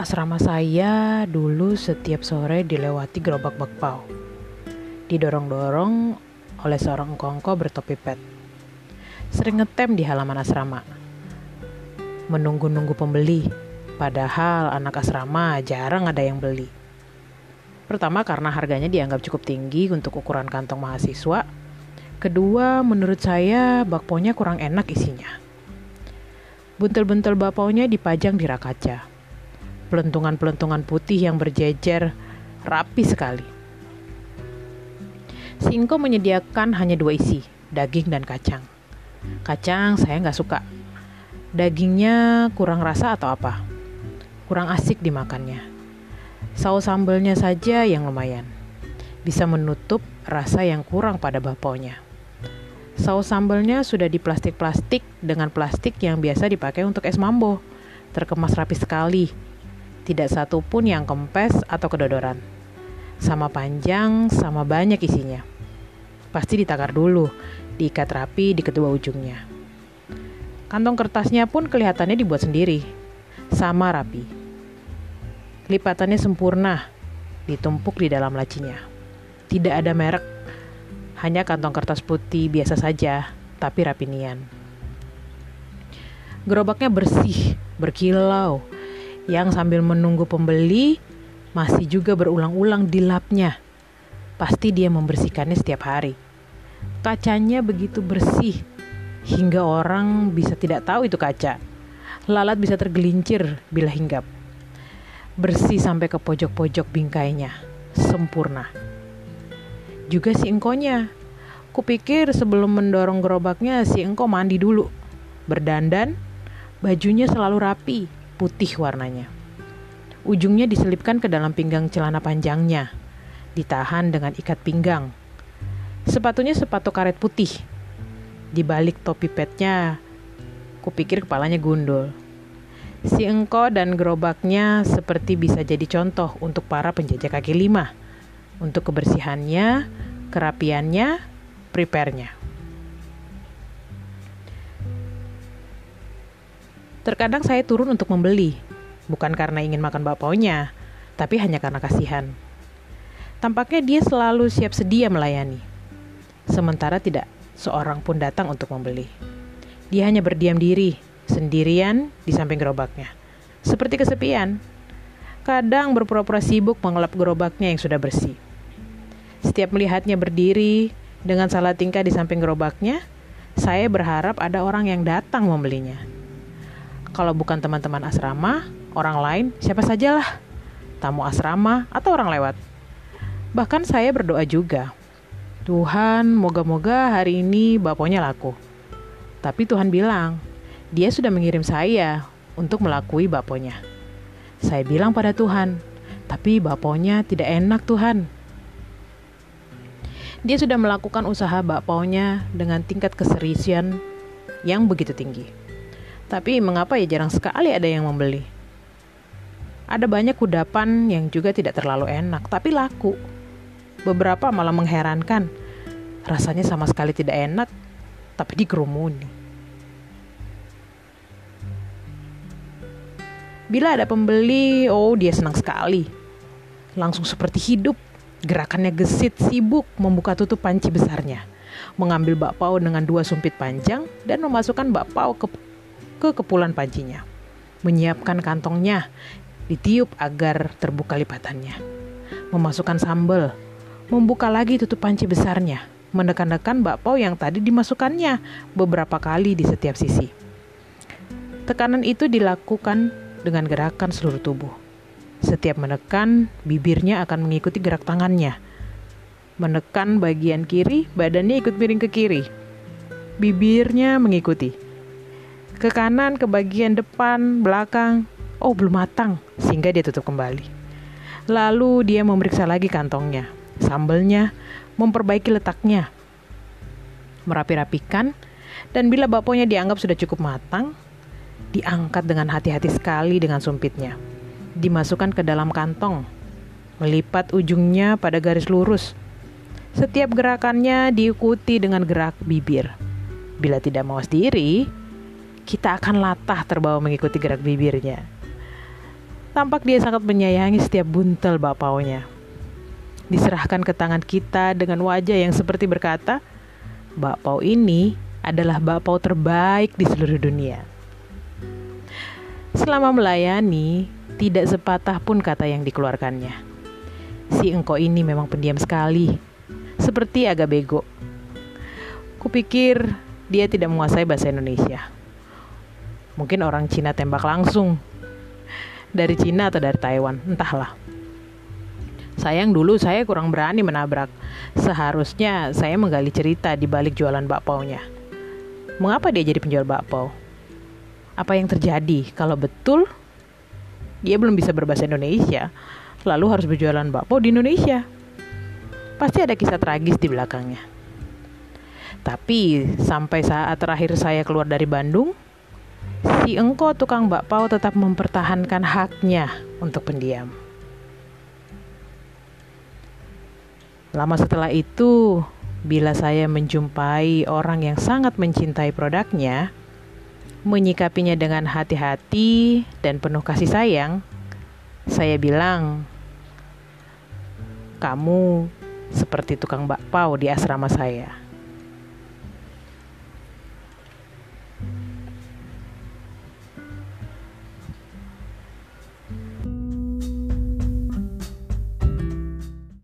Asrama saya dulu setiap sore dilewati gerobak bakpao. Didorong-dorong oleh seorang kongko bertopi pet. Sering ngetem di halaman asrama. Menunggu-nunggu pembeli, padahal anak asrama jarang ada yang beli. Pertama karena harganya dianggap cukup tinggi untuk ukuran kantong mahasiswa. Kedua, menurut saya bakponya kurang enak isinya. Buntel-buntel bakponya dipajang di rak kaca pelentungan-pelentungan putih yang berjejer rapi sekali. Singko menyediakan hanya dua isi, daging dan kacang. Kacang saya nggak suka. Dagingnya kurang rasa atau apa? Kurang asik dimakannya. Saus sambelnya saja yang lumayan. Bisa menutup rasa yang kurang pada baponya. Saus sambelnya sudah di plastik-plastik dengan plastik yang biasa dipakai untuk es mambo. Terkemas rapi sekali, tidak satu pun yang kempes atau kedodoran. Sama panjang, sama banyak isinya. Pasti ditakar dulu, diikat rapi di kedua ujungnya. Kantong kertasnya pun kelihatannya dibuat sendiri, sama rapi. Lipatannya sempurna, ditumpuk di dalam lacinya. Tidak ada merek, hanya kantong kertas putih biasa saja, tapi rapi nian. Gerobaknya bersih, berkilau, yang sambil menunggu pembeli masih juga berulang-ulang dilapnya. Pasti dia membersihkannya setiap hari. Kacanya begitu bersih hingga orang bisa tidak tahu itu kaca. Lalat bisa tergelincir bila hinggap. Bersih sampai ke pojok-pojok bingkainya. Sempurna. Juga si engkonya. Kupikir sebelum mendorong gerobaknya si engko mandi dulu. Berdandan, bajunya selalu rapi, putih warnanya. Ujungnya diselipkan ke dalam pinggang celana panjangnya, ditahan dengan ikat pinggang. Sepatunya sepatu karet putih. Di balik topi petnya, kupikir kepalanya gundul. Si engko dan gerobaknya seperti bisa jadi contoh untuk para penjajah kaki lima. Untuk kebersihannya, kerapiannya, prepare-nya. Terkadang saya turun untuk membeli, bukan karena ingin makan bakpaunya, tapi hanya karena kasihan. Tampaknya dia selalu siap sedia melayani. Sementara tidak seorang pun datang untuk membeli. Dia hanya berdiam diri, sendirian di samping gerobaknya. Seperti kesepian. Kadang berpura-pura sibuk mengelap gerobaknya yang sudah bersih. Setiap melihatnya berdiri dengan salah tingkah di samping gerobaknya, saya berharap ada orang yang datang membelinya kalau bukan teman-teman asrama, orang lain, siapa sajalah. Tamu asrama atau orang lewat. Bahkan saya berdoa juga. Tuhan, moga-moga hari ini bapaknya laku. Tapi Tuhan bilang, dia sudah mengirim saya untuk melakui bapaknya. Saya bilang pada Tuhan, tapi bapaknya tidak enak Tuhan. Dia sudah melakukan usaha bakpaunya dengan tingkat keseriusan yang begitu tinggi. Tapi mengapa ya jarang sekali ada yang membeli? Ada banyak kudapan yang juga tidak terlalu enak, tapi laku. Beberapa malah mengherankan. Rasanya sama sekali tidak enak, tapi dikerumuni. Bila ada pembeli, oh dia senang sekali. Langsung seperti hidup, gerakannya gesit, sibuk membuka tutup panci besarnya. Mengambil bakpao dengan dua sumpit panjang dan memasukkan bakpao ke ke kepulan pancinya. Menyiapkan kantongnya, ditiup agar terbuka lipatannya. Memasukkan sambal, membuka lagi tutup panci besarnya, menekan-nekan bakpao yang tadi dimasukkannya beberapa kali di setiap sisi. Tekanan itu dilakukan dengan gerakan seluruh tubuh. Setiap menekan, bibirnya akan mengikuti gerak tangannya. Menekan bagian kiri, badannya ikut miring ke kiri. Bibirnya mengikuti ke kanan, ke bagian depan, belakang. Oh, belum matang, sehingga dia tutup kembali. Lalu dia memeriksa lagi kantongnya, sambelnya, memperbaiki letaknya, merapi-rapikan, dan bila baponya dianggap sudah cukup matang, diangkat dengan hati-hati sekali dengan sumpitnya. Dimasukkan ke dalam kantong, melipat ujungnya pada garis lurus. Setiap gerakannya diikuti dengan gerak bibir. Bila tidak mawas diri, kita akan latah terbawa mengikuti gerak bibirnya. Tampak dia sangat menyayangi setiap buntel bakpaunya. Diserahkan ke tangan kita dengan wajah yang seperti berkata, bakpao ini adalah bakpao terbaik di seluruh dunia. Selama melayani, tidak sepatah pun kata yang dikeluarkannya. Si engkau ini memang pendiam sekali, seperti agak bego. Kupikir dia tidak menguasai bahasa Indonesia. Mungkin orang Cina tembak langsung. Dari Cina atau dari Taiwan, entahlah. Sayang dulu saya kurang berani menabrak. Seharusnya saya menggali cerita di balik jualan bakpaunya. Mengapa dia jadi penjual bakpau? Apa yang terjadi kalau betul dia belum bisa berbahasa Indonesia, lalu harus berjualan bakpao di Indonesia? Pasti ada kisah tragis di belakangnya. Tapi sampai saat terakhir saya keluar dari Bandung, si engko tukang bakpao tetap mempertahankan haknya untuk pendiam. Lama setelah itu, bila saya menjumpai orang yang sangat mencintai produknya, menyikapinya dengan hati-hati dan penuh kasih sayang, saya bilang, "Kamu seperti tukang bakpao di asrama saya."